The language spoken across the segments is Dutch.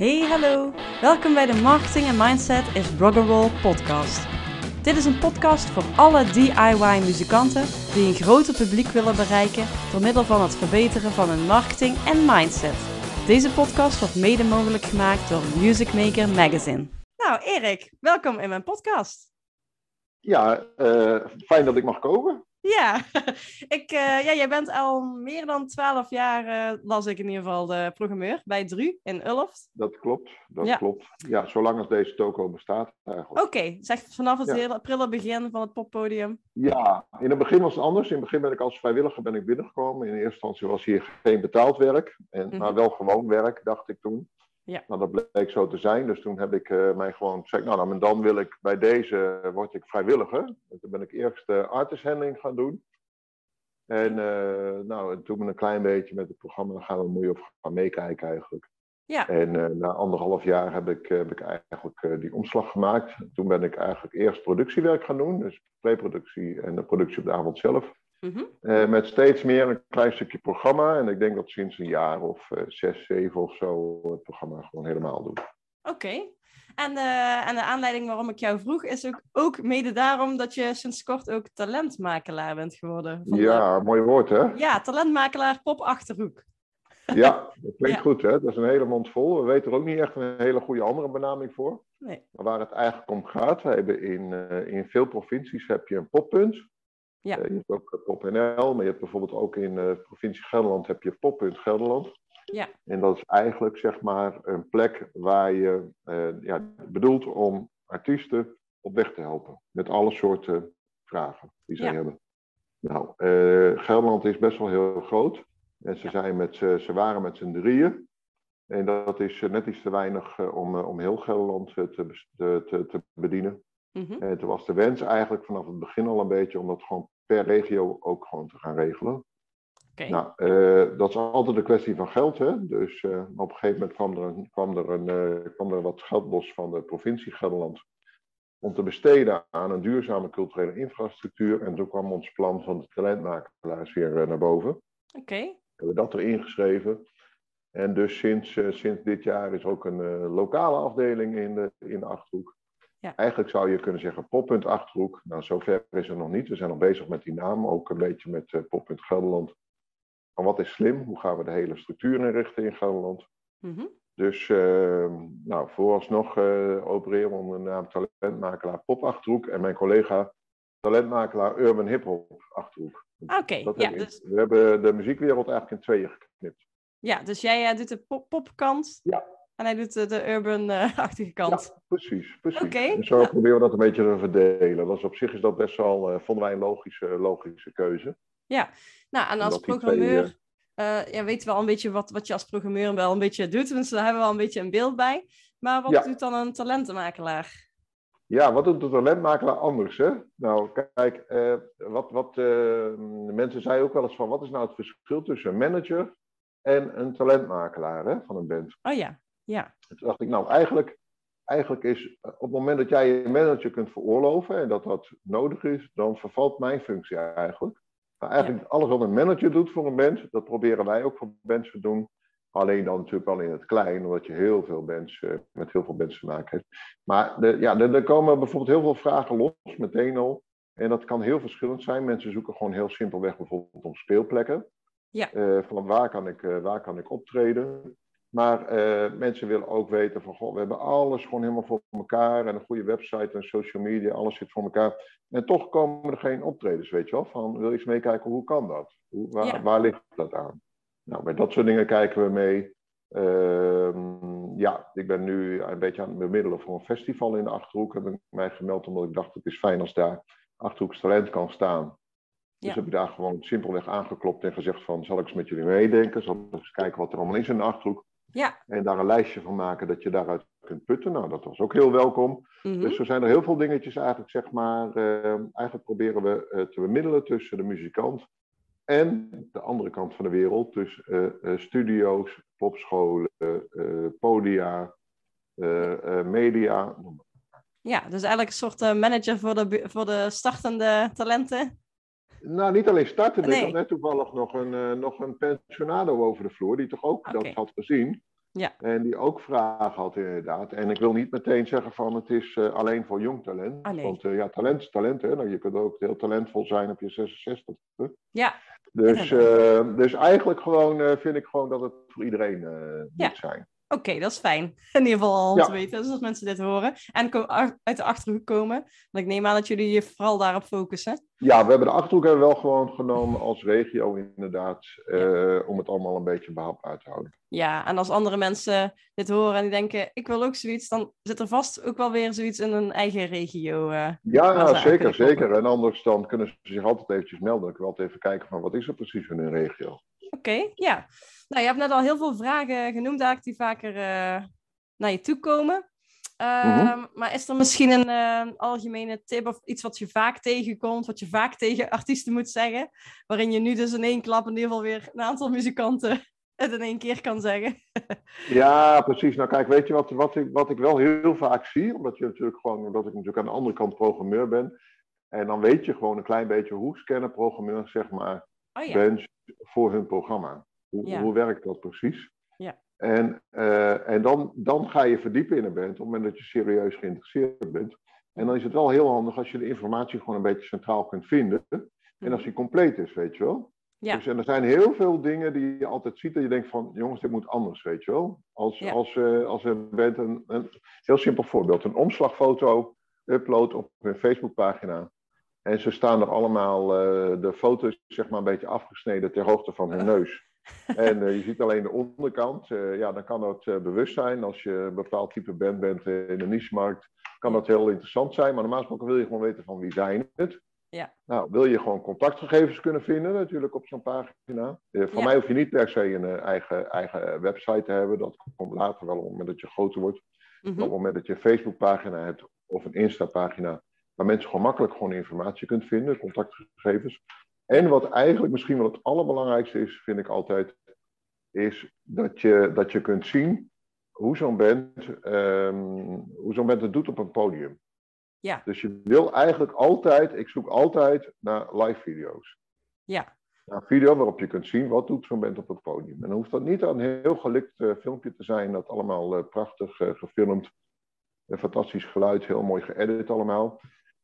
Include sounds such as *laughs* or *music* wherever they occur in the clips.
Hey, hallo. Welkom bij de Marketing en Mindset is Rock'n'Roll podcast. Dit is een podcast voor alle DIY-muzikanten die een groter publiek willen bereiken door middel van het verbeteren van hun marketing en mindset. Deze podcast wordt mede mogelijk gemaakt door Music Maker Magazine. Nou, Erik, welkom in mijn podcast. Ja, uh, fijn dat ik mag komen. Ja, *laughs* ik, uh, ja jij bent al meer dan twaalf jaar, uh, las ik in ieder geval, de programmeur bij Dru in Ulft. Dat klopt, dat ja. klopt. Ja, zolang als deze toko bestaat eigenlijk. Oké, okay, zeg vanaf het ja. hele prille begin van het poppodium. Ja, in het begin was het anders. In het begin ben ik als vrijwilliger ben ik binnengekomen. In eerste instantie was hier geen betaald werk, en, mm -hmm. maar wel gewoon werk, dacht ik toen. Ja. Nou, dat bleek zo te zijn. Dus toen heb ik uh, mij gewoon gezegd, nou, nou, dan wil ik bij deze, uh, word ik vrijwilliger. En toen ben ik eerst uh, artist handling gaan doen. En nou, en toen ben ik een klein beetje met het programma, dan gaan we moeie of gaan meekijken eigenlijk. Ja. En na anderhalf jaar heb ik, heb ik eigenlijk die omslag gemaakt. Toen ben ik eigenlijk eerst productiewerk gaan doen, dus preproductie en de productie op de avond zelf. Mm -hmm. uh, met steeds meer een klein stukje programma. En ik denk dat sinds een jaar of uh, zes, zeven of zo het programma gewoon helemaal doen. Oké. Okay. En, uh, en de aanleiding waarom ik jou vroeg is ook, ook mede daarom dat je sinds kort ook talentmakelaar bent geworden. Ja, de... mooi woord hè? Ja, talentmakelaar Pop Achterhoek. Ja, *laughs* dat klinkt ja. goed hè. Dat is een hele mond vol. We weten er ook niet echt een hele goede andere benaming voor. Nee. Maar waar het eigenlijk om gaat, we hebben in, in veel provincies heb je een poppunt. Ja. Uh, je hebt ook PopNL, maar je hebt bijvoorbeeld ook in de uh, provincie Gelderland heb je Poppunt Gelderland. Ja. En dat is eigenlijk zeg maar een plek waar je ja, bedoelt om artiesten op weg te helpen. Met alle soorten vragen die ze ja. hebben. Nou, Gelderland is best wel heel groot. En ze, zijn met, ze waren met z'n drieën. En dat is net iets te weinig om, om heel Gelderland te, te, te, te bedienen. Mm-hmm. En toen was de wens eigenlijk vanaf het begin al een beetje om dat gewoon per regio ook gewoon te gaan regelen. Okay. Nou, uh, dat is altijd een kwestie van geld. Hè? Dus uh, op een gegeven moment kwam er, een, kwam, er een, uh, kwam er wat geld los van de provincie Gelderland. Om te besteden aan een duurzame culturele infrastructuur. En toen kwam ons plan van de talentmakelaars weer naar boven. Oké. Okay. Hebben we dat erin geschreven. En dus sinds, sinds dit jaar is ook een lokale afdeling in de, in de Achterhoek. Ja. Eigenlijk zou je kunnen zeggen poppunt Achterhoek. Nou, zover is het nog niet. We zijn nog bezig met die naam, ook een beetje met uh, poppunt Gelderland. Maar wat is slim? Hoe gaan we de hele structuur inrichten in Gelderland? Mm -hmm. Dus, uh, nou, vooralsnog uh, opereren we onder de naam talentmakelaar Pop Achterhoek en mijn collega talentmakelaar Urban Hip Hop Achterhoek. Oké, okay, ja. Dus... We hebben de muziekwereld eigenlijk in tweeën geknipt. Ja, dus jij doet de pop popkant. Ja, en hij doet de urban-achtige *laughs* kant. Ja, precies, precies. Okay. En zo ja. proberen we dat een beetje te verdelen. Dat is, op zich is dat best wel, uh, vonden wij een logische, logische keuze. Ja, nou en als programmeur twee, uh, ja, weten we al een beetje wat, wat je als programmeur wel een beetje doet. Dus daar hebben we al een beetje een beeld bij. Maar wat ja. doet dan een talentenmakelaar? Ja, wat doet een talentmakelaar anders? Hè? Nou, kijk, uh, wat, wat mensen zeiden ook wel eens van, wat is nou het verschil tussen een manager en een talentmakelaar hè, van een band? Oh ja. Ja. Toen dacht ik, nou, eigenlijk, eigenlijk is op het moment dat jij je manager kunt veroorloven en dat dat nodig is, dan vervalt mijn functie eigenlijk. Maar eigenlijk ja. alles wat een manager doet voor een band, dat proberen wij ook voor bands te doen. Alleen dan natuurlijk wel in het klein, omdat je heel veel bands, uh, met heel veel bands te maken hebt. Maar de, ja, er, er komen bijvoorbeeld heel veel vragen los, meteen al. En dat kan heel verschillend zijn. Mensen zoeken gewoon heel simpelweg bijvoorbeeld om speelplekken. Ja. Uh, van waar kan, ik, uh, waar kan ik optreden? Maar uh, mensen willen ook weten van, goh, we hebben alles gewoon helemaal voor elkaar. En een goede website en social media, alles zit voor elkaar. En toch komen er geen optredens, weet je wel. Van, wil je eens meekijken, hoe kan dat? Hoe, waar, ja. waar, ligt dat aan? Nou, bij dat soort dingen kijken we mee. Uh, ja, ik ben nu een beetje aan het bemiddelen voor een festival in de Achterhoek. Heb ik mij gemeld omdat ik dacht, het is fijn als daar Achterhoeks talent kan staan. Dus heb ik daar gewoon simpelweg aangeklopt en gezegd van, zal ik eens met jullie meedenken? Zal ik eens kijken wat er allemaal is in de Achterhoek? Ja. En daar een lijstje van maken dat je daaruit kunt putten. Nou, dat was ook heel welkom. Mm -hmm. Dus er zijn er heel veel dingetjes eigenlijk, zeg maar. Uh, eigenlijk proberen we uh, te bemiddelen tussen de muzikant en de andere kant van de wereld. Dus uh, studio's, popscholen, podia, media. Ja, dus eigenlijk een soort manager voor de, voor de startende talenten. Nou, niet alleen starten. Nee. Ik had net toevallig nog een, uh, nog een pensionado over de vloer, die toch ook okay. dat had gezien. Ja. En die ook vragen had inderdaad. En ik wil niet meteen zeggen van het is uh, alleen voor jong talent. Want uh, ja, talent is talent. Hè? Nou, je kunt ook heel talentvol zijn op je 66. Ja. Dus, dus eigenlijk gewoon vind ik gewoon dat het voor iedereen Ja. moet zijn. Oké, dat is fijn. *laughs* In ieder geval al Ja. te weten, als mensen dit horen. En uit de Achterhoek komen. Want ik neem aan dat jullie je vooral daarop focussen. Ja, we hebben de Achterhoek hebben wel gewoon genomen als regio inderdaad. eh, om het allemaal een beetje behapbaar te houden. Ja, en als andere mensen dit horen en die denken, ik wil ook zoiets, dan zit er vast ook wel weer zoiets in een eigen regio. eh. Ja, zeker, zeker. En anders dan kunnen ze zich altijd eventjes melden. Dan kunnen we altijd even kijken van wat is er precies in hun regio. Oké, ja. Nou, je hebt net al heel veel vragen genoemd eigenlijk die vaker eh, naar je toe komen. Ehm, Mhm. Maar is er misschien een eh, algemene tip of iets wat je vaak tegenkomt, wat je vaak tegen artiesten moet zeggen, waarin je nu dus in één klap in ieder geval weer een aantal muzikanten *laughs* het in één keer kan zeggen? *laughs* Ja, precies. Nou kijk, weet je wat, wat, ik, wat ik wel heel vaak zie? Omdat, je natuurlijk gewoon, omdat ik natuurlijk aan de andere kant programmeur ben. En dan weet je gewoon een klein beetje hoe scannen programmeurs zeg maar Oh ja, voor hun programma. Hoe, Ja. hoe werkt dat precies? Ja. En, eh, en dan, dan ga je verdiepen in een band op het moment dat je serieus geïnteresseerd bent. En dan is het wel heel handig als je de informatie gewoon een beetje centraal kunt vinden. En als die compleet is, weet je wel. Ja. Dus, en er zijn heel veel dingen die je altijd ziet en je denkt van, jongens, dit moet anders, weet je wel. Als, Ja. als, eh, als een band een, een heel simpel voorbeeld, een omslagfoto upload op hun Facebookpagina. En ze staan er allemaal, eh, de foto's zeg maar een beetje afgesneden ter hoogte van hun *laughs* neus. En eh, je ziet alleen de onderkant. Eh, ja, dan kan dat eh, bewust zijn. Als je een bepaald type band bent in de niche-markt, kan dat heel interessant zijn. Maar normaal gesproken wil je gewoon weten van wie zijn het. Ja. Nou, wil je gewoon contactgegevens kunnen vinden natuurlijk op zo'n pagina. Voor Ja. mij hoef je niet per se een eigen, eigen website te hebben. Dat komt later wel op het moment dat je groter wordt. Mhm. Op het moment dat je een Facebookpagina hebt of een Insta-pagina, waar mensen gewoon makkelijk gewoon informatie kunt vinden, contactgegevens. En wat eigenlijk misschien wel het allerbelangrijkste is, vind ik altijd, is dat je, dat je kunt zien hoe zo'n band, ehm, hoe zo'n band het doet op een podium. Ja. Dus je wil eigenlijk altijd, ik zoek altijd naar live video's. Ja. Naar een video waarop je kunt zien wat doet zo'n band op het podium. En dan hoeft dat niet een heel gelikt eh, filmpje te zijn, dat allemaal eh, prachtig eh, gefilmd, een fantastisch geluid, heel mooi geëdit allemaal.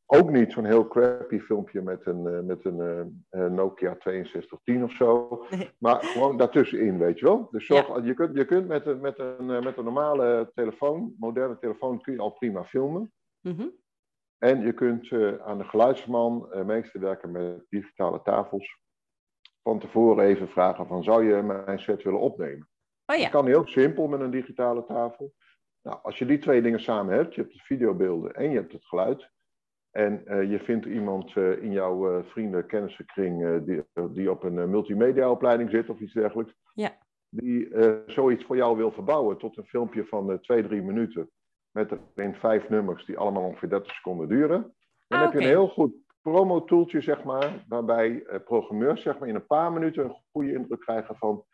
Ook niet zo'n heel crappy filmpje met een, eh, met een eh, Nokia 6210 of zo. Nee. Maar gewoon daartussenin, weet je wel. Dus zorg, je, kunt, je kunt met een, met, een, eh, met een normale telefoon, moderne telefoon, kun je al prima filmen. Mhm. En je kunt aan de geluidsman eh meester werken met digitale tafels. Van tevoren even vragen van, zou je mijn set willen opnemen? Oh Dat ja, kan heel simpel met een digitale tafel. Nou, als je die twee dingen samen hebt, je hebt de videobeelden en je hebt het geluid. En eh, je vindt iemand eh, in jouw eh, vrienden, kennissenkring die, die op een multimediaopleiding zit of iets dergelijks. Ja. Die zoiets voor jou wil verbouwen tot een filmpje van twee, drie minuten. Met erin vijf nummers die allemaal ongeveer 30 seconden duren. Dan Ah, heb je een heel goed promo-tooltje, zeg maar, waarbij programmeurs zeg maar, in een paar minuten een goede indruk krijgen van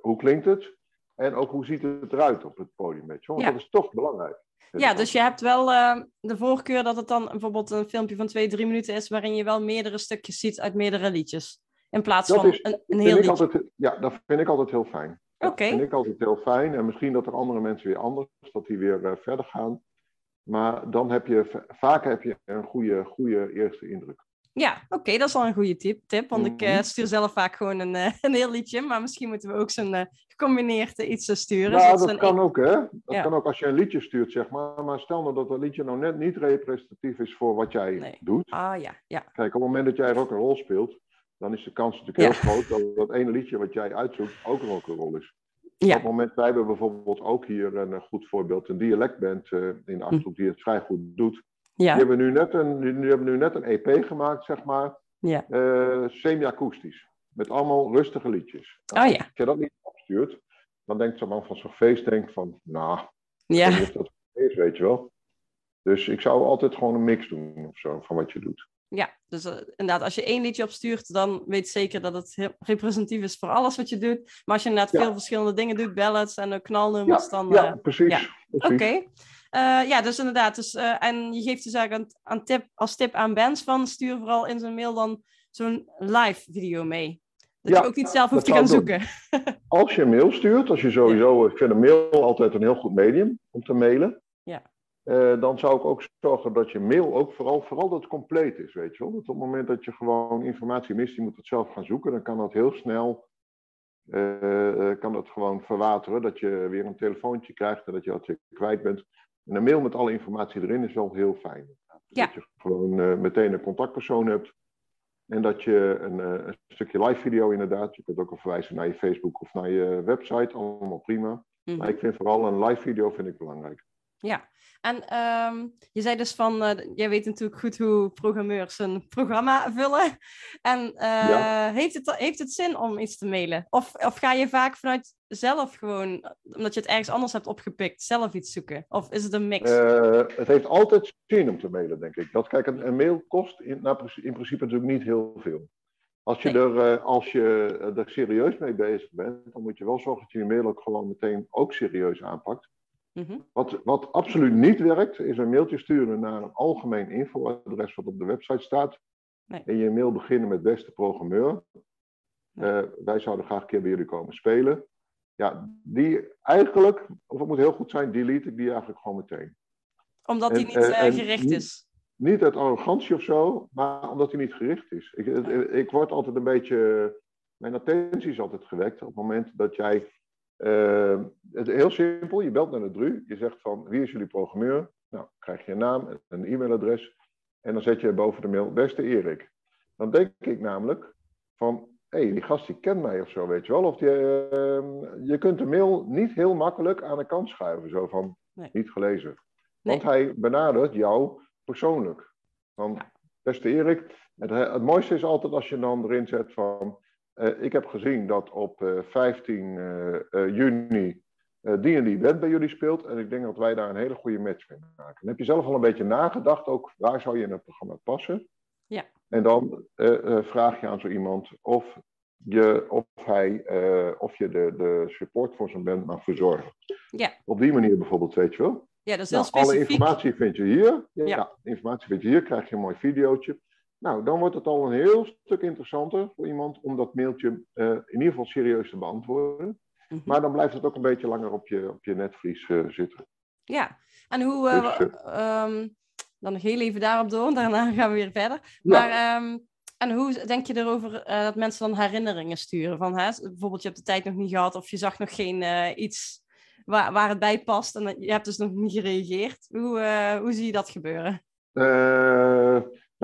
hoe klinkt het en ook hoe ziet het eruit op het podium. Want Ja. dat is toch belangrijk. ja, dus je hebt wel eh, de voorkeur dat het dan bijvoorbeeld een filmpje van twee, drie minuten is, waarin je wel meerdere stukjes ziet uit meerdere liedjes. In plaats Dat van is- een, een heel liedje. altijd, ja, dat vind ik altijd heel fijn. Dat Oké. vind ik altijd heel fijn. En misschien dat er andere mensen weer anders, dat die weer eh, verder gaan. Maar dan heb je, vaak heb je een goede, goede eerste indruk. Ja, oké, dat is al een goede tip. tip want ik eh, Mhm. stuur zelf vaak gewoon een, eh, *laughs* een heel liedje. Maar misschien moeten we ook zo'n eh, gecombineerd iets sturen. Ja, ze dat een- kan ook, hè? Dat Ja. kan ook als je een liedje stuurt, zeg maar. Maar stel nou dat dat liedje nou net niet representatief is voor wat jij Nee. doet. Ah ja, ja. Kijk, op het moment dat jij rock roll speelt, dan is de kans natuurlijk Ja. heel groot dat dat ene liedje wat jij uitzoekt ook een roll is. Op Ja, het moment, wij hebben bijvoorbeeld ook hier een goed voorbeeld, een dialectband in de Achterhoek die het vrij goed doet. Die ja, hebben nu net een, die hebben nu net een EP gemaakt, zeg maar, ja. eh, semi-akoestisch. Met allemaal rustige liedjes. Oh ja, Als je dat niet opstuurt, dan denkt zo'n man van zo'n feest, denkt van, nou, ja. of dat is, weet je wel. Dus ik zou altijd gewoon een mix doen of zo, van wat je doet. Ja, dus eh, inderdaad, als je één liedje opstuurt, dan weet zeker dat het representatief is voor alles wat je doet. Maar als je inderdaad Ja. veel verschillende dingen doet, ballads en knalnummers, dan... ja, eh, precies. ja. precies. Oké. Eh, ja, dus inderdaad. Dus, eh, en je geeft dus eigenlijk aan, aan tip, als tip aan bands van stuur vooral in zo'n mail dan zo'n live video mee. Dat je ook niet zelf hoeft te gaan zoeken. *laughs* Als je een mail stuurt, als je sowieso, ik vind een mail altijd een heel goed medium om te mailen. Ja. Uh, dan zou ik ook zorgen dat je mail ook vooral, vooral dat het compleet is, weet je wel. Dat op het moment dat je gewoon informatie mist, je moet het zelf gaan zoeken, dan kan dat heel snel, uh, kan dat gewoon verwateren. Dat je weer een telefoontje krijgt en dat je dat kwijt bent. En een mail met alle informatie erin is wel heel fijn. Ja. Dat je gewoon meteen een contactpersoon hebt. En dat je een, een, stukje live video inderdaad, je kunt ook al verwijzen naar je Facebook of naar je website, allemaal prima. Mm -hmm. Maar ik vind vooral een live video vind ik belangrijk. Ja, en um, je zei dus van, uh, jij weet natuurlijk goed hoe programmeurs een programma vullen. En uh, ja. heeft, het, heeft het zin om iets te mailen? Of, of ga je vaak vanuit zelf gewoon, omdat je het ergens anders hebt opgepikt, zelf iets zoeken? Of is het een mix? Uh, het heeft altijd zin om te mailen, denk ik. Dat, kijk, een, een mail kost in, nou, in principe natuurlijk niet heel veel. Als je, nee. er, als je er serieus mee bezig bent, dan moet je wel zorgen dat je je mail ook gewoon meteen ook serieus aanpakt. Mm -hmm. wat, wat absoluut niet werkt, is een mailtje sturen naar een algemeen infoadres wat op de website staat. Nee. En je mail beginnen met beste programmeur. Nee. Uh, wij zouden graag een keer bij jullie komen spelen. Ja, die eigenlijk, of het moet heel goed zijn, delete ik die eigenlijk gewoon meteen. Omdat die niet eh, uh, en gericht is. Niet uit arrogantie of zo, maar omdat hij niet gericht is. Ik, ik word altijd een beetje. Mijn attentie is altijd gewekt op het moment dat jij. Eh, het heel simpel, je belt naar de DRU, je zegt van wie is jullie programmeur? Nou, krijg je een naam en een e-mailadres. En dan zet je boven de mail, beste Erik. Dan denk ik namelijk van, hé, hey, die gast die kent mij of zo, weet je wel. Of die, eh, je kunt de mail niet heel makkelijk aan de kant schuiven, zo van, Nee. niet gelezen. Nee. Want hij benadert jou persoonlijk. Van, beste Erik, het, het mooiste is altijd als je dan erin zet van... eh, ik heb gezien dat op eh, 15 eh, eh, juni die en die band bij jullie speelt. En ik denk dat wij daar een hele goede match mee maken. Dan heb je zelf al een beetje nagedacht ook, waar zou je in het programma passen? Ja. En dan vraag je aan zo iemand of je, of hij, of je de, de support voor zijn band mag verzorgen. Ja. Op die manier bijvoorbeeld, weet je wel. Ja, dat is heel Nou, alle specifiek. informatie vind je hier. Ja, Ja. informatie vind je hier. Krijg je een mooi videootje. Nou, dan wordt het al een heel stuk interessanter voor iemand om dat mailtje eh, in ieder geval serieus te beantwoorden. Mhm. Maar dan blijft het ook een beetje langer op je, op je netvlies eh, zitten. Ja, en hoe... eh, Dus, ehm, dan nog heel even daarop door, *laughs* daarna gaan we weer verder. Ja. Maar, ehm, en hoe denk je erover dat mensen dan herinneringen sturen? Van, hè, bijvoorbeeld, je hebt de tijd nog niet gehad of je zag nog geen iets waar, waar het bij past en je hebt dus nog niet gereageerd. Hoe, hoe zie je dat gebeuren?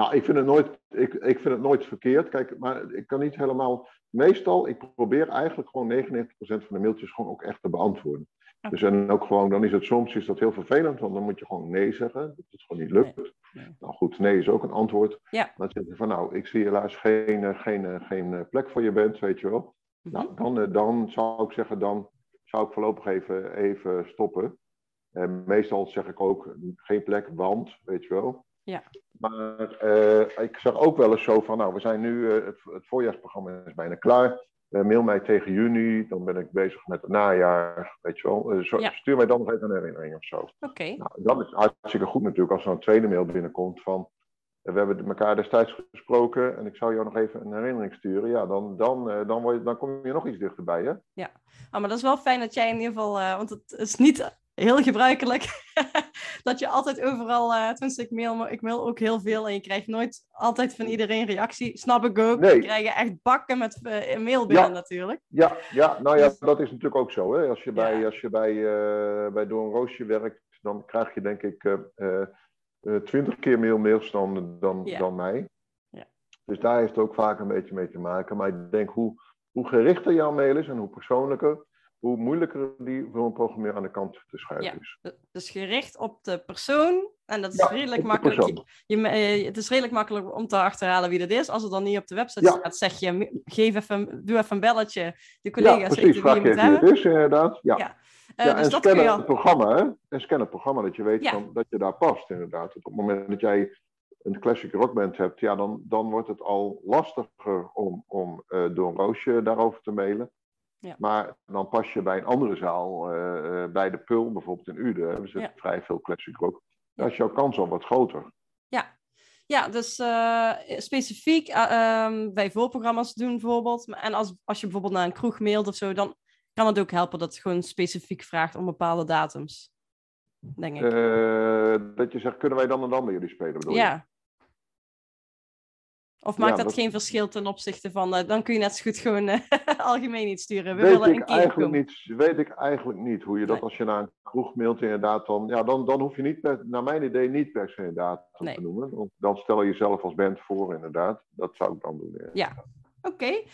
Nou, ik vind, het nooit, ik, ik vind het nooit verkeerd. Kijk, maar ik kan niet helemaal. Meestal, ik probeer eigenlijk gewoon 99% van de mailtjes gewoon ook echt te beantwoorden. Dus en ook gewoon, dan is het soms is dat heel vervelend, want dan moet je gewoon nee zeggen. Dat het gewoon niet lukt. nee. Nou goed, nee is ook een antwoord. Ja. Dan zeg je van, nou, ik zie helaas geen, eh, geen, eh, geen eh, plek voor je bent, weet je wel. Mhm. Nou, dan, dan zou ik zeggen, dan zou ik voorlopig even, even stoppen. En meestal zeg ik ook geen plek, want, weet je wel. Ja. Maar eh, ik zeg ook wel eens zo van, nou, we zijn nu, eh, het, het voorjaarsprogramma is bijna klaar. Eh, mail mij tegen juni, dan ben ik bezig met het najaar, weet je wel. Zo- Ja. Stuur mij dan nog even een herinnering of zo. Oké, Nou, dat is hartstikke goed natuurlijk als er een tweede mail binnenkomt van... We hebben elkaar destijds gesproken en ik zou jou nog even een herinnering sturen. Ja, dan, dan, dan, word je, dan kom je nog iets dichterbij, hè? Ah, maar dat is wel fijn dat jij in ieder geval, want het is niet heel gebruikelijk *laughs* dat je altijd overal, eh tenminste ik mail, ik mail ook heel veel en je krijgt nooit altijd van iedereen reactie. Snap ik ook. Nee. We krijgen echt bakken met eh, mail binnen Ja. natuurlijk. Ja, ja, nou ja, Dus- dat is natuurlijk ook zo. Hè? Als je bij, Ja. als je bij, eh, bij Door een Roosje werkt, dan krijg je denk ik twintig keer meer mails dan, dan, Ja. dan mij. Ja. Dus daar heeft het ook vaak een beetje mee te maken. Maar ik denk hoe, hoe gerichter jouw mail is en hoe persoonlijker, hoe moeilijker die voor een programmeur aan de kant te schuiven Ja. is. Dus gericht op de persoon. En dat is Ja, redelijk makkelijk. Je, je- eh, het is redelijk makkelijk om te achterhalen wie dat is. Als het dan niet op de website Ja. staat, zeg je, geef even, doe even een belletje. De Ja, collega's precies. weten wie je het is, inderdaad. Ja. Ja. Eh, ja, dus en dat kun scan het programma, hè? En scan het programma, dat je weet Ja. van, dat je daar past, inderdaad. Op het moment dat jij een classic rockband hebt, ja, dan, dan wordt het al lastiger om, om eh, door een roosje daarover te mailen. Ja. Maar dan pas je bij een andere zaal, eh, eh, bij de Pul bijvoorbeeld in Uden, hebben ze Ja. vrij veel classic rock. Daar is jouw kans al wat groter. Ja, dus uh, specifiek uh, um, bij voorprogramma's doen bijvoorbeeld. En als, als je bijvoorbeeld naar een kroeg mailt of zo, dan kan het ook helpen dat het gewoon specifiek vraagt om bepaalde datums. Denk ik. Dat je zegt, kunnen wij dan en dan bij jullie spelen? Bedoel ja. Je? Of maakt ja, dat, dat, geen verschil ten opzichte van, uh, dan kun je net zo goed gewoon uh, *laughs* algemeen iets sturen. We weet willen ik een keer eigenlijk niet, Weet ik eigenlijk niet hoe je dat nee. als je naar een kroeg mailt inderdaad dan, ja dan, dan hoef je niet, per, naar mijn idee, niet per se inderdaad nee. te noemen. Want dan stel je jezelf als band voor inderdaad. Dat zou ik dan doen. Ja, ja. oké. Okay.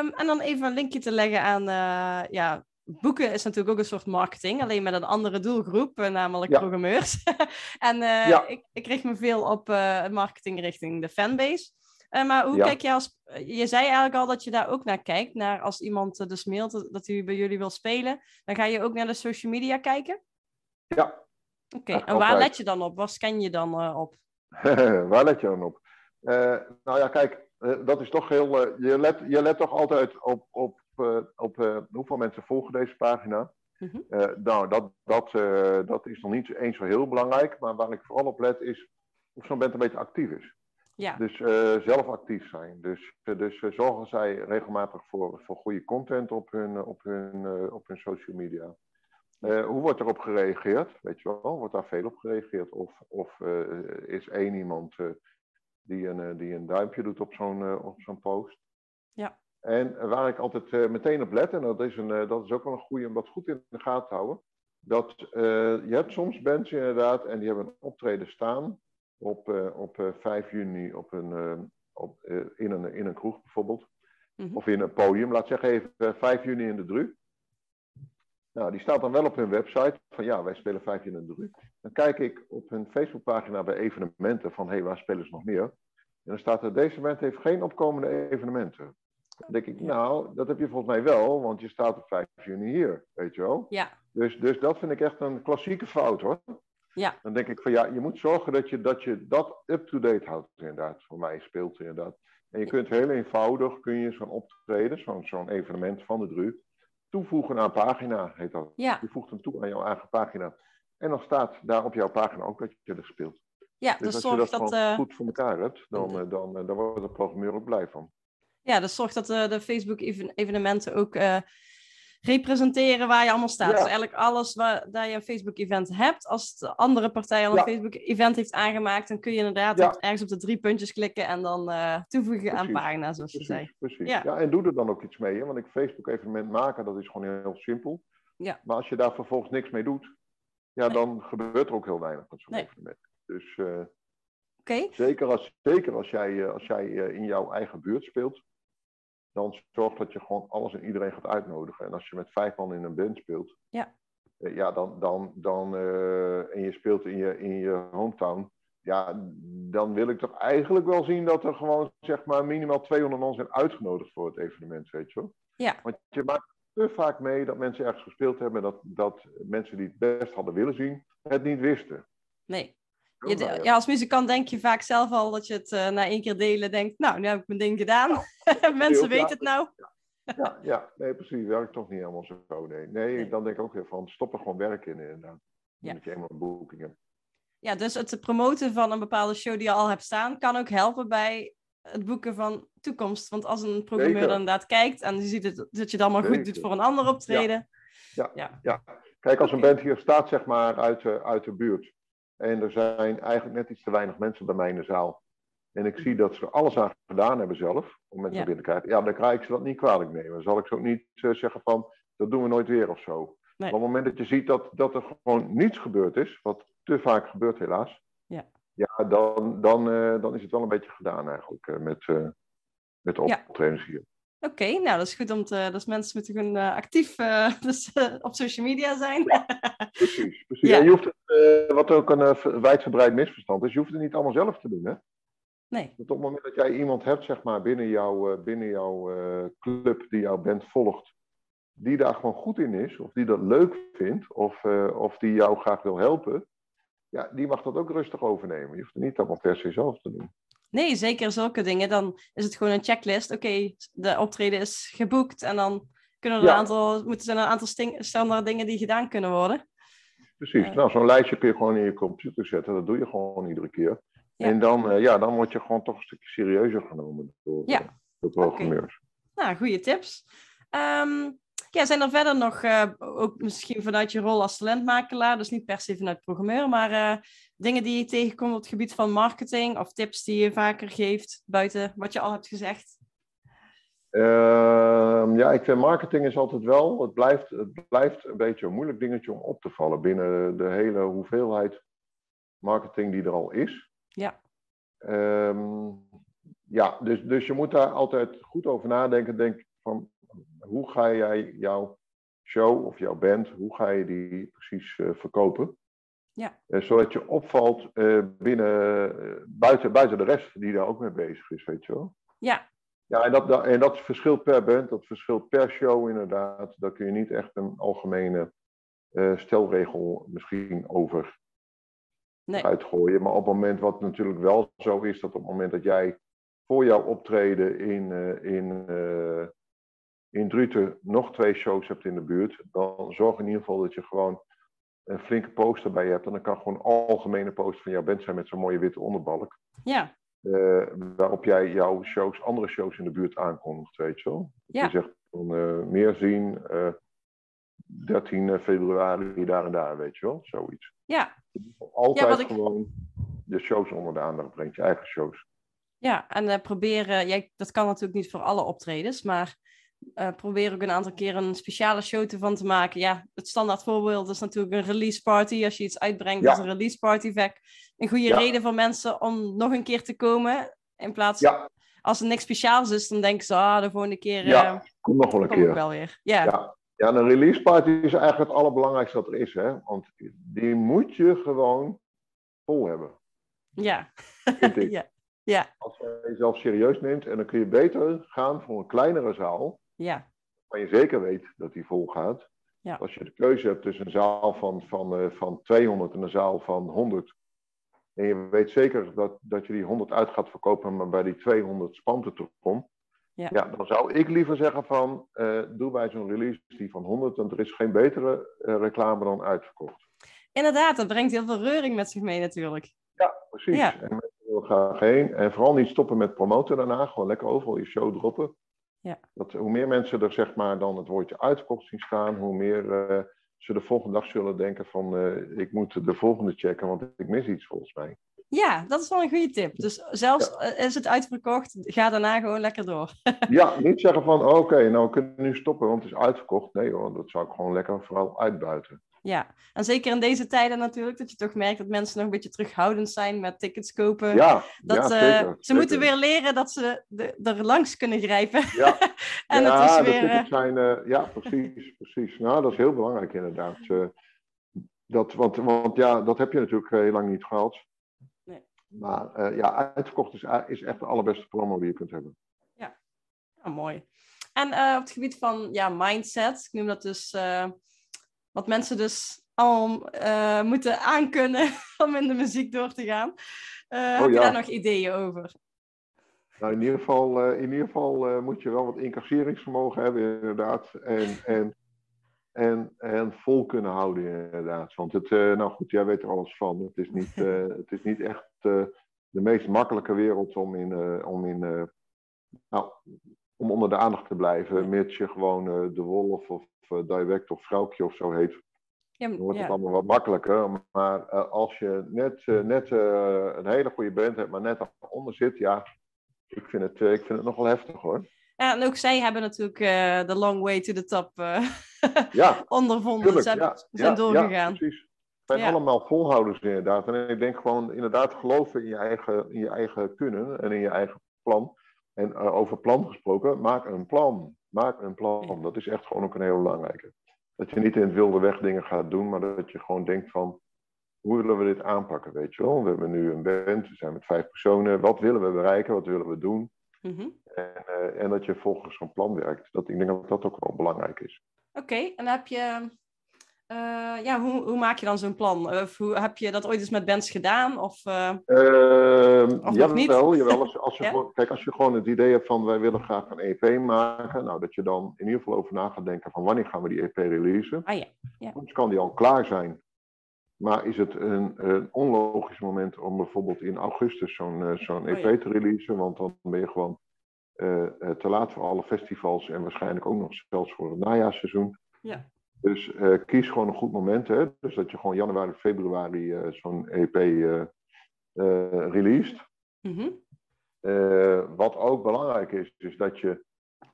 Um, en dan even een linkje te leggen aan, uh, ja, boeken is natuurlijk ook een soort marketing, alleen met een andere doelgroep, namelijk ja. programmeurs. *laughs* en ja. ik, ik richt me veel op marketing richting de fanbase. Uh, maar hoe ja. kijk je als... Je zei eigenlijk al dat je daar ook naar kijkt. Naar als iemand dus mailt dat hij bij jullie wil spelen. Dan ga je ook naar de social media kijken? Ja. Oké, okay. en waar let je dan op? Waar scan je dan uh, op? *laughs* waar let je dan op? Uh, nou ja, kijk, dat is toch heel... je, let, je let toch altijd op, op, op hoeveel mensen volgen deze pagina. -hmm. nou, dat, dat, dat is nog niet eens zo heel belangrijk. Maar waar ik vooral op let is of zo'n band een beetje actief is. Ja. Dus uh, zelf actief zijn. Dus, uh, dus uh, zorgen zij regelmatig voor, voor goede content op hun, op hun, op hun social media. hoe wordt erop gereageerd? Weet je wel, wordt daar veel op gereageerd? Of, of is één iemand die, een, die een duimpje doet op zo'n op zo'n post? Ja. En waar ik altijd meteen op let, en dat is, een, dat is ook wel een goede om dat goed in de gaten te houden. Dat je hebt soms mensen inderdaad, en die hebben een optreden staan op, uh, op uh, 5 juni op een, uh, op, in, een, in een kroeg bijvoorbeeld. Mm -hmm. Of in een podium, laat zeggen even 5 juni in de Dru. Nou, die staat dan wel op hun website van ja, wij spelen 5 juni in de Dru. Dan kijk ik op hun Facebookpagina bij evenementen van hé, hey, waar spelen ze nog meer? En dan staat er, deze band heeft geen opkomende evenementen. Dan denk ik, nou, dat heb je volgens mij wel, want je staat op 5 juni hier, weet je wel? Ja. Dus, dus dat vind ik echt een klassieke fout hoor. Ja. Dan denk ik van ja, je moet zorgen dat je dat, je dat up-to-date houdt inderdaad. Voor mij speelt inderdaad. En je kunt heel eenvoudig, kun je zo'n optreden, zo'n zo'n evenement van de DRU, toevoegen aan een pagina, heet dat. Ja. Je voegt hem toe aan jouw eigen pagina. En dan staat daar op jouw pagina ook dat je er speelt. Ja, dus, dus als je dat, dat uh... goed voor elkaar hebt, dan, dan, dan, dan wordt de programmeur ook blij van. Ja, dus zorg dat uh, de Facebook-evenementen ook uh, representeren waar je allemaal staat. Ja. Dus eigenlijk alles waar dat je een Facebook-event hebt, als de andere partij al een ja. Facebook-event heeft aangemaakt, dan kun je inderdaad ja. ergens op de drie puntjes klikken en dan uh, toevoegen precies. aan pagina's, zoals precies, je zei. Precies, ja. en doe er dan ook iets mee. Hè? Want ik Facebook-evenement maken, dat is gewoon heel simpel. Ja. Maar als je daar vervolgens niks mee doet, ja, nee. dan gebeurt er ook heel weinig met zo'n nee. evenement. Dus uh, okay. zeker, als, zeker als jij, als jij in jouw eigen buurt speelt, dan zorg dat je gewoon alles en iedereen gaat uitnodigen. En als je met vijf man in een band speelt, ja, ja dan, dan, dan, uh, en je speelt in je, in je hometown, ja, dan wil ik toch eigenlijk wel zien dat er gewoon zeg maar minimaal 200 man zijn uitgenodigd voor het evenement, weet je wel. Ja. Want je maakt te vaak mee dat mensen ergens gespeeld hebben, dat, dat mensen die het best hadden willen zien, het niet wisten. Nee. Je, ja. ja, als muzikant denk je vaak zelf al dat je het uh, na één keer delen denkt, nou, nu heb ik mijn ding gedaan. Ja. *laughs* Mensen weten het nou. ja, ja, nee, precies. Werkt toch niet helemaal zo. Nee, nee, nee. dan denk ik ook weer van, stop er gewoon werk in inderdaad. Ja. Dat je eenmaal een boeking hebt. Ja, dus het promoten van een bepaalde show die je al hebt staan, kan ook helpen bij het boeken van toekomst. Want als een programmeur dan inderdaad kijkt en je ziet het, dat je het allemaal Zeker. goed doet voor een ander optreden. Ja, ja. ja. kijk, als een band hier staat, zeg maar, uit de, uit de buurt en er zijn eigenlijk net iets te weinig mensen bij mij in de zaal. En ik zie dat ze er alles aan gedaan hebben zelf, om mensen ja. binnen te krijgen. Ja, dan krijg ik ze dat niet kwalijk nemen. Dan zal ik ze ook niet uh, zeggen van, dat doen we nooit weer of zo. Nee. Maar op het moment dat je ziet dat, dat er gewoon niets gebeurd is, wat te vaak gebeurt helaas. Ja, ja dan, dan, uh, dan is het wel een beetje gedaan eigenlijk uh, met, met de optredens hier. Oké, okay, nou dat is goed om te. Dus mensen moeten gewoon uh, actief uh, *laughs* dus, uh, op social media zijn. Ja, precies, *laughs* precies. Ja. En je hoeft het, wat ook een wijdverbreid misverstand is, je hoeft het niet allemaal zelf te doen, hè? Nee. Dat op het moment dat jij iemand hebt, zeg maar, binnen, jou, binnen jouw club die jouw band volgt, die daar gewoon goed in is, of die dat leuk vindt, of, of die jou graag wil helpen, ja, die mag dat ook rustig overnemen. Je hoeft het niet allemaal per se zelf te doen. Nee, zeker zulke dingen. Dan is het gewoon een checklist. Oké, okay, de optreden is geboekt en dan kunnen er ja. een aantal, moeten er een aantal standaard dingen die gedaan kunnen worden. Precies. Uh, nou, zo'n lijstje kun je gewoon in je computer zetten. Dat doe je gewoon iedere keer. En dan, uh, ja, dan word je gewoon toch een stukje serieuzer genomen door, Ja. uh, door programmeurs. Nou, goede tips. Ehm, ja, zijn er verder nog, eh, ook misschien vanuit je rol als talentmakelaar, dus niet per se vanuit programmeur, maar eh, dingen die je tegenkomt op het gebied van marketing of tips die je vaker geeft buiten wat je al hebt gezegd? Ehm, ja, ik vind marketing is altijd wel, het blijft, het blijft een beetje een moeilijk dingetje om op te vallen binnen de hele hoeveelheid marketing die er al is. Ja. Ehm, ja, dus, dus je moet daar altijd goed over nadenken. Denk van, hoe ga jij jouw show of jouw band, hoe ga je die precies uh, verkopen? Ja. Uh, zodat je opvalt uh, binnen, buiten, buiten de rest die daar ook mee bezig is, weet je wel? Ja. Ja, en dat, en dat verschilt per band, dat verschilt per show inderdaad. Daar kun je niet echt een algemene stelregel misschien over nee. uitgooien. Maar op het moment wat natuurlijk wel zo is, dat op het moment dat jij voor jouw optreden in, in, in Druten nog twee shows hebt in de buurt, dan zorg in ieder geval dat je gewoon een flinke poster bij je hebt. En dan kan gewoon een algemene poster van jouw band zijn met zo'n mooie witte onderbalk. Ja. Uh, waarop jij jouw shows, andere shows in de buurt aankondigt, weet je wel. Ja. Je zegt van meer zien, 13 februari daar en daar, weet je wel, zoiets. Ja. Altijd ja, ik... gewoon de shows onder de aandacht brengt, je eigen shows. Ja, en uh, proberen, ja, dat kan natuurlijk niet voor alle optredens, maar uh, probeer ook een aantal keer een speciale show ervan te maken. Ja, het standaard voorbeeld is natuurlijk een release party. Als je iets uitbrengt Ja. als een release party, vaak een goede Ja. reden voor mensen om nog een keer te komen. In plaats Ja, als er niks speciaals is, dan denken ze, ah, de volgende keer Ja, eh, kom nog wel een keer. wel weer. Ja, ja. Een release party is eigenlijk het allerbelangrijkste dat er is, hè. Want die moet je gewoon vol hebben, ja. *laughs* ja. Ja, Als je jezelf serieus neemt, en dan kun je beter gaan voor een kleinere zaal, ja, waar je zeker weet dat die vol gaat. Ja. Als je de keuze hebt tussen een zaal van, van, eh, van 200 en een zaal van 100, en je weet zeker dat, dat je die 100 uit gaat verkopen, maar bij die 200 spant het erom. Ja. Ja, dan zou ik liever zeggen van, eh, doe bij zo'n release die van 100, want er is geen betere eh, reclame dan uitverkocht. inderdaad, dat brengt heel veel reuring met zich mee natuurlijk. Precies. Ja. En mensen willen graag heen. En vooral niet stoppen met promoten daarna. Gewoon lekker overal je show droppen. Ja. Dat, hoe meer mensen er zeg maar dan het woordje uitverkocht zien staan, hoe meer eh, ze de volgende dag zullen denken van eh, ik moet de volgende checken, want ik mis iets volgens mij. Ja, dat is wel een goede tip. Dus zelfs eh, is het uitverkocht, ga daarna gewoon lekker door. *laughs* Ja, niet zeggen van oké, nou we kunnen nu stoppen, want het is uitverkocht. Nee hoor, dat zou ik gewoon lekker vooral uitbuiten. Ja, en zeker in deze tijden natuurlijk, dat je toch merkt dat mensen nog een beetje terughoudend zijn met tickets kopen. Ja, dat, ja, eh, ze zeker. moeten weer leren dat ze de, er langs kunnen grijpen. Ja, *laughs* en ja, het is weer... eh, tickets zijn, eh, ja, precies, precies. Nou, dat is heel belangrijk inderdaad. Dat, want, want ja, dat heb je natuurlijk heel lang niet gehad. Nee. Maar ja, uitverkocht is, is echt de allerbeste promo die je kunt hebben. ah, mooi. En op het gebied van ja, mindset, ik noem dat dus wat mensen dus allemaal eh, moeten aankunnen *laughs* om in de muziek door te gaan. Eh, heb je ja. daar nog ideeën over? Nou, in ieder geval, eh, in ieder geval moet je wel wat incasseringsvermogen hebben, inderdaad. En, en, en, en vol kunnen houden, inderdaad. Want het, nou goed, jij weet er alles van. Het is niet, *laughs* het is niet echt de meest makkelijke wereld om in, om in nou, om onder de aandacht te blijven, mits je gewoon eh, de wolf of eh, direct of vrouwtje of zo heet. Ja, Dan wordt ja. het allemaal wat makkelijker. Maar eh, als je net, net een hele goede band hebt, maar net daaronder zit, ja, ik vind het, ik vind het nog wel heftig hoor. Ja, en ook zij hebben natuurlijk de long way to the top Ja, *laughs* ondervonden. tuurlijk. Ze ja, zijn doorgegaan. Ja, precies. Het zijn allemaal volhouders inderdaad. En ik denk gewoon inderdaad geloven in je eigen, in je eigen kunnen en in je eigen plan. En eh, over plan gesproken, maak een plan. Maak een plan. Dat is echt gewoon ook een heel belangrijke. Dat je niet in het wilde weg dingen gaat doen, maar dat je gewoon denkt van, hoe willen we dit aanpakken, weet je wel? We hebben nu een band, we zijn met vijf personen. Wat willen we bereiken? Wat willen we doen? Mhm. En, eh, en dat je volgens zo'n plan werkt. Dat, ik denk dat dat ook wel belangrijk is. Oké, en heb je... eh, ja, hoe, hoe maak je dan zo'n plan? Of hoe, heb je dat ooit eens met bands gedaan? Of, eh, Ehm Of niet? jawel. Als, als je *laughs* Ja? gewoon, kijk, als je gewoon het idee hebt van wij willen graag een EP maken, nou dat je dan in ieder geval over na gaat denken van wanneer gaan we die EP releasen. ah ja, Soms kan die al klaar zijn. Maar is het een, een onlogisch moment om bijvoorbeeld in augustus zo'n zo'n EP oh te releasen? Want dan ben je gewoon te laat voor alle festivals en waarschijnlijk ook nog zelfs voor het najaarseizoen. Ja. Dus kies gewoon een goed moment. Hè? Dus dat je gewoon januari, februari zo'n EP released. Mm wat ook belangrijk is, is dat je,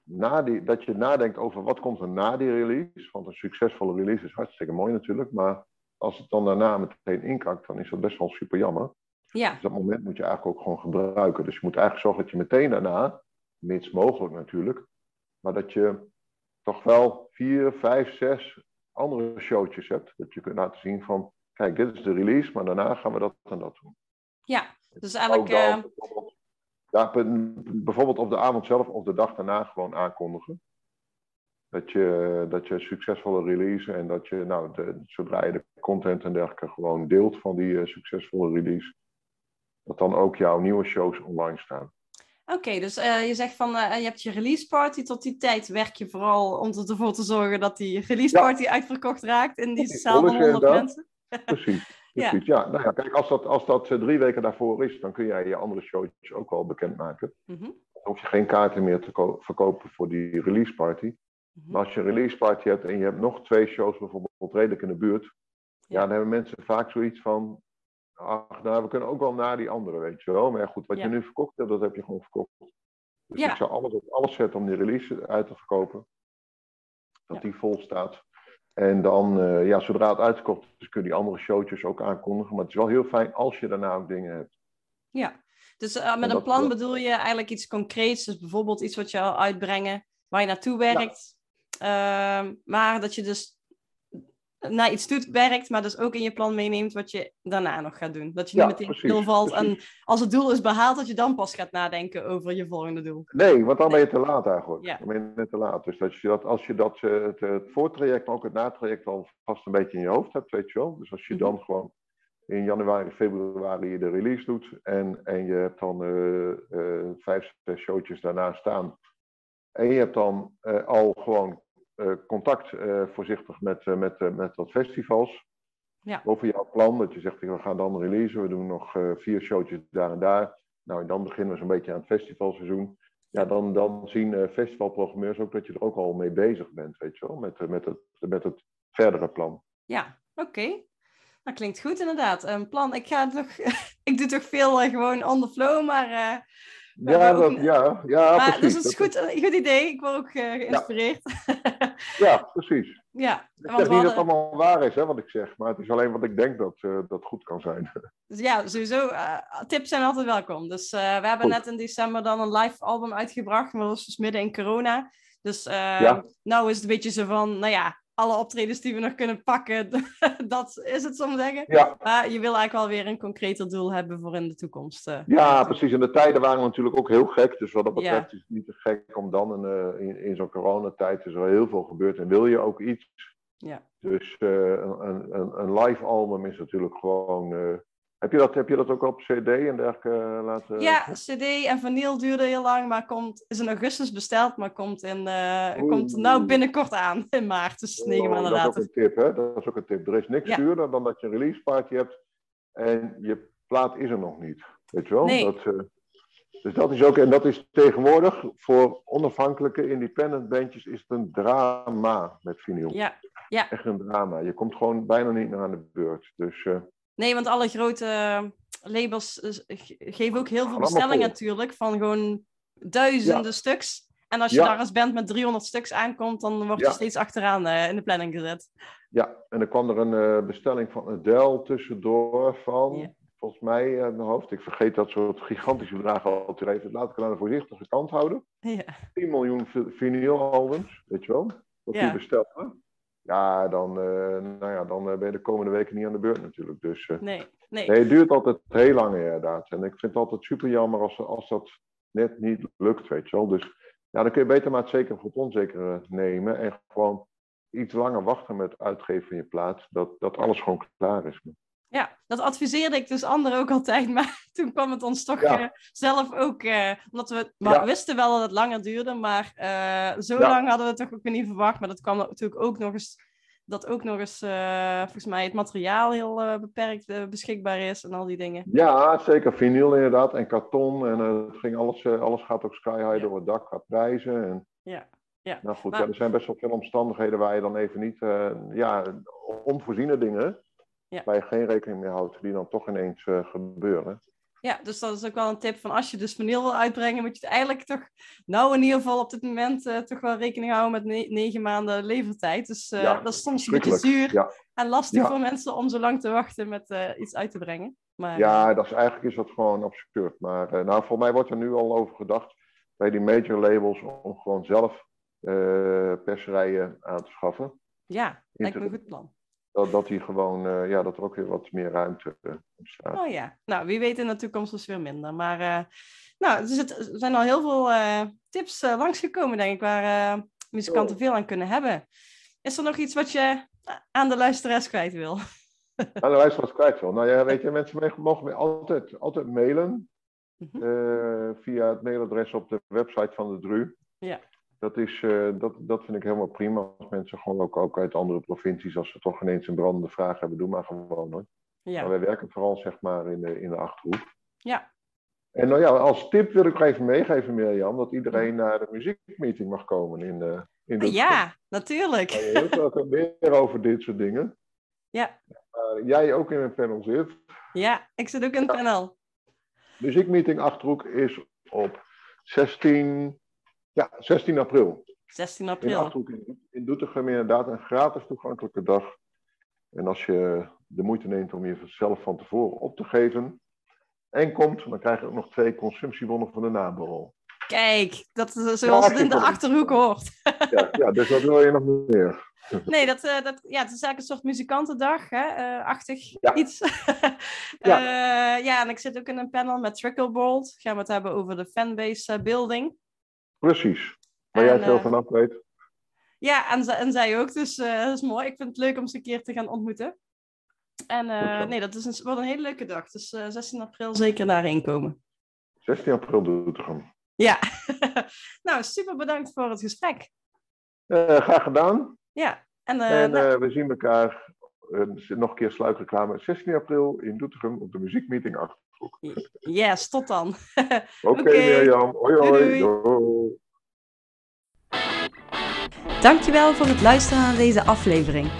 na die, dat je nadenkt over wat komt er na die release. Want een succesvolle release is hartstikke mooi natuurlijk. Maar als het dan daarna meteen inkakt, dan is dat best wel super jammer. Ja. Dus dat moment moet je eigenlijk ook gewoon gebruiken. Dus je moet eigenlijk zorgen dat je meteen daarna, mits mogelijk natuurlijk, maar dat je toch wel vier, vijf, zes andere showtjes hebt. Dat je kunt laten zien van, kijk, dit is de release, maar daarna gaan we dat en dat doen. Ja, dus eigenlijk... Uh... Ja, bijvoorbeeld op de avond zelf of de dag daarna gewoon aankondigen. Dat je, dat je succesvolle release en dat je, nou, de, zodra je de content en dergelijke gewoon deelt van die uh, succesvolle release, dat dan ook jouw nieuwe shows online staan. Oké, dus uh, je zegt van uh, je hebt je release party. Tot die tijd werk je vooral om ervoor te zorgen dat die release party uitverkocht raakt in die zaal van 100 mensen. *laughs* Precies. Precies, ja. Nou ja, kijk, als dat, als dat eh, drie weken daarvoor is, dan kun jij je andere showtjes ook wel bekendmaken. Mm -hmm. Dan hoef je geen kaarten meer te verkopen voor die release party. Mm -hmm. Maar als je een release party hebt en je hebt nog twee shows bijvoorbeeld redelijk in de buurt, ja, ja dan hebben mensen vaak zoiets van, ach, nou, we kunnen ook wel naar die andere, weet je wel. Maar goed, wat je nu verkocht hebt, dat heb je gewoon verkocht. Dus ik zou alles op alles zetten om die release uit te verkopen. Dat die vol staat. En dan, uh, ja, zodra het uitkomt, dus kun je die andere showtjes ook aankondigen. Maar het is wel heel fijn als je daarna ook dingen hebt. Ja, dus uh, met een plan bedoel je eigenlijk iets concreets. Dus bijvoorbeeld iets wat je al uitbrengen, waar je naartoe werkt. Uh, maar dat je dus naar iets toe werkt, maar dus ook in je plan meeneemt wat je daarna nog gaat doen. Dat je niet meteen stilvalt en als het doel is behaald, dat je dan pas gaat nadenken over je volgende doel. Nee, want dan ben je te laat eigenlijk. Ja. Dan ben je net te laat. Dus dat je dat, als je dat, eh, het, het voortraject, maar ook het natraject al vast een beetje in je hoofd hebt, weet je wel. Dus als je dan mhm. gewoon in januari, februari de release doet en, en je hebt dan uh, uh, vijf, zes showtjes daarna staan. En je hebt dan al gewoon eh, contact uh, voorzichtig met, uh, met, met wat festivals. Ja. Over jouw plan, dat je zegt, we gaan dan releasen, we doen nog vier showtjes daar en daar. Nou, en dan beginnen we zo'n beetje aan het festivalseizoen. Ja, dan, dan zien festivalprogrammeurs ook dat je er ook al mee bezig bent, weet je wel, met, met, het, met het verdere plan. Ja, oké. Dat klinkt goed inderdaad. Een plan, ik ga toch, *laughs* ik doe toch veel gewoon on the flow, maar ja, dat, ja, ja, maar, precies. Dus het is goed, een goed idee. Ik word ook uh, geïnspireerd. Ja. *laughs* ja, *laughs* precies. Ja, ik zeg niet dat het allemaal waar is, hè, wat ik zeg. Maar het is alleen wat ik denk dat, uh, dat goed kan zijn. Dus *laughs* ja, sowieso. Uh, tips zijn altijd welkom. Dus we hebben goed. net in december dan een live album uitgebracht. Maar dat was dus midden in corona. Dus ja. nou is het een beetje zo van, nou ja, alle optredens die we nog kunnen pakken, *laughs* dat is het soms zeggen. Ja. Maar je wil eigenlijk wel weer een concreter doel hebben voor in de toekomst. Uh, ja, precies. En de tijden waren natuurlijk ook heel gek. Dus wat dat betreft ja. is het niet te gek om dan in, in, in zo'n coronatijd is er heel veel gebeurd. En wil je ook iets. Ja. Dus uh, een, een, een, live album is natuurlijk gewoon heb je dat, heb je dat ook op CD en dergelijke uh, laten? Ja, CD en vinyl duurde heel lang, maar komt, is in augustus besteld, maar komt, in, uh, komt nou binnenkort aan *laughs* in maart, dus negen maanden later. Dat is ook een tip, hè? Dat is ook een tip. Er is niks ja. duurder dan dat je een release party hebt en je plaat is er nog niet. Weet je wel? Nee. Dat, uh, dus dat is ook, en dat is tegenwoordig voor onafhankelijke independent bandjes is het een drama met vinyl. Ja, ja. Echt een drama. Je komt gewoon bijna niet naar aan de beurt. Dus... Nee, want alle grote labels geven ook heel veel bestellingen natuurlijk, van gewoon duizenden ja. stuks. En als je ja. daar als band met 300 stuks aankomt, dan word je ja. steeds achteraan uh, in de planning gezet. Ja, en dan kwam er een uh, bestelling van Adele tussendoor van, volgens mij in mijn hoofd, ik vergeet dat soort gigantische bedragen altijd even, laat ik het aan de voorzichtige kant houden. 10 miljoen vinylalbums, weet je wel, wat die bestellen ja, dan, uh, nou ja, dan ben je de komende weken niet aan de beurt natuurlijk. Dus, uh, nee, nee. nee, het duurt altijd heel lang inderdaad. En ik vind het altijd super jammer als, als dat net niet lukt, weet je wel. Dus ja, dan kun je beter maar het zeker voor het onzekere nemen. En gewoon iets langer wachten met uitgeven van je plaats. Dat, dat alles gewoon klaar is. Ja, dat adviseerde ik dus anderen ook altijd. *laughs* Maar toen kwam het ons toch ja. uh, zelf ook. Uh, omdat we, we ja. wisten wel dat het langer duurde. Maar uh, zo ja. lang hadden we het toch ook niet verwacht. Maar dat kwam natuurlijk ook nog eens dat ook nog eens, uh, volgens mij, het materiaal heel beperkt beschikbaar is en al die dingen. Ja, zeker. Vinyl inderdaad en karton. En het ging alles, alles gaat ook sky high door het dak qua prijzen. En... Ja. Ja. Nou goed, ja, er zijn best wel veel omstandigheden waar je dan even niet, ja, onvoorziene dingen, ja. waar je geen rekening mee houdt, die dan toch ineens gebeuren. Ja, dus dat is ook wel een tip van als je dus vinyl wil uitbrengen, moet je het eigenlijk toch, nou in ieder geval op dit moment, uh, toch wel rekening houden met negen maanden levertijd. Dus uh, dat is soms een beetje zuur en lastig voor mensen om zo lang te wachten met iets uit te brengen. Maar, ja, dat is, eigenlijk is dat gewoon absurd. Maar nou, voor mij wordt er nu al over gedacht bij die major labels om gewoon zelf perserijen aan te schaffen. Ja, lijkt me een goed plan dat, dat, die gewoon, uh, ja, dat er ook weer wat meer ruimte uh, ontstaat. Oh ja, nou wie weet in de toekomst dus weer minder. Maar uh, nou, dus het, er zijn al heel veel tips langsgekomen, denk ik, waar muzikanten veel aan kunnen hebben. Is er nog iets wat je aan de luisteraars kwijt wil? aan de luisteraars *laughs* kwijt wil? Nou ja, weet je, mensen mogen altijd, altijd mailen. Mm via het mailadres op de website van de DRU. Ja dat, is, uh, dat, dat vind ik helemaal prima. Als mensen gewoon ook, ook uit andere provincies, als ze toch ineens een brandende vraag hebben, doe maar gewoon hoor. Ja. Maar wij werken vooral zeg maar in de, in de achterhoek. Ja. En nou ja, als tip wil ik even meegeven, Mirjam, dat iedereen naar de muziekmeeting mag komen in de. In de ja, natuurlijk. Je hoort ook meer over dit soort dingen. Ja. Uh, jij ook in een panel zit. Ja, ik zit ook in een ja. panel. Muziekmeeting Achterhoek is op 16 ja, 16 april. 16 april. In, in Doetinchem inderdaad een gratis toegankelijke dag. En als je de moeite neemt om jezelf van tevoren op te geven en komt, dan krijg je ook nog twee consumptiebonnen van de naborrel. Kijk, dat is zoals het in de Achterhoek hoort. Ja, ja, dus wat wil je nog meer? *laughs* Nee, dat, uh, dat, ja, het is eigenlijk een soort muzikantendag, hè? Uh, achtig iets. *laughs* ja. Uh, ja, en ik zit ook in een panel met Tricklebolt. Gaan we het hebben over de fanbase building. Precies. Waar jij veel uh, vanaf weet. Ja, en, en zij ook. Dus uh, dat is mooi. Ik vind het leuk om ze een keer te gaan ontmoeten. En uh, nee, dat is een, wordt een hele leuke dag. Dus 16 april zeker daarheen komen. 16 april Doetinchem. Ja. *laughs* nou, super bedankt voor het gesprek. graag gedaan. Ja. En, en nou... we zien elkaar nog een keer sluikreclame. 16 april in Doetinchem op de muziekmeeting achter. Yes, tot dan. *laughs* Oké, okay. Mirjam. Hoi, hoi. Doei. Dankjewel voor het luisteren naar deze aflevering.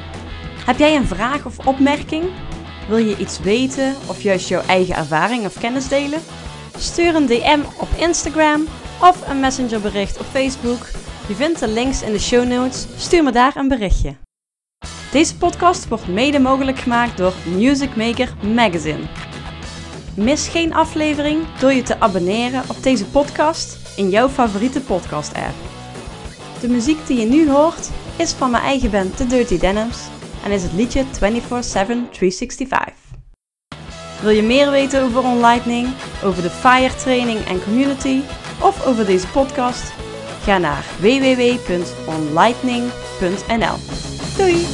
Heb jij een vraag of opmerking? Wil je iets weten of juist jouw eigen ervaring of kennis delen? Stuur een DM op Instagram of een messengerbericht op Facebook. Je vindt de links in de show notes. Stuur me daar een berichtje. Deze podcast wordt mede mogelijk gemaakt door Music Maker Magazine. Mis geen aflevering door je te abonneren op deze podcast in jouw favoriete podcast-app. De muziek die je nu hoort is van mijn eigen band The Dirty Denims en is het liedje 24-7-365. Wil je meer weten over OnLightning, over de FIRE training en community of over deze podcast? Ga naar www.onlightning.nl. Doei!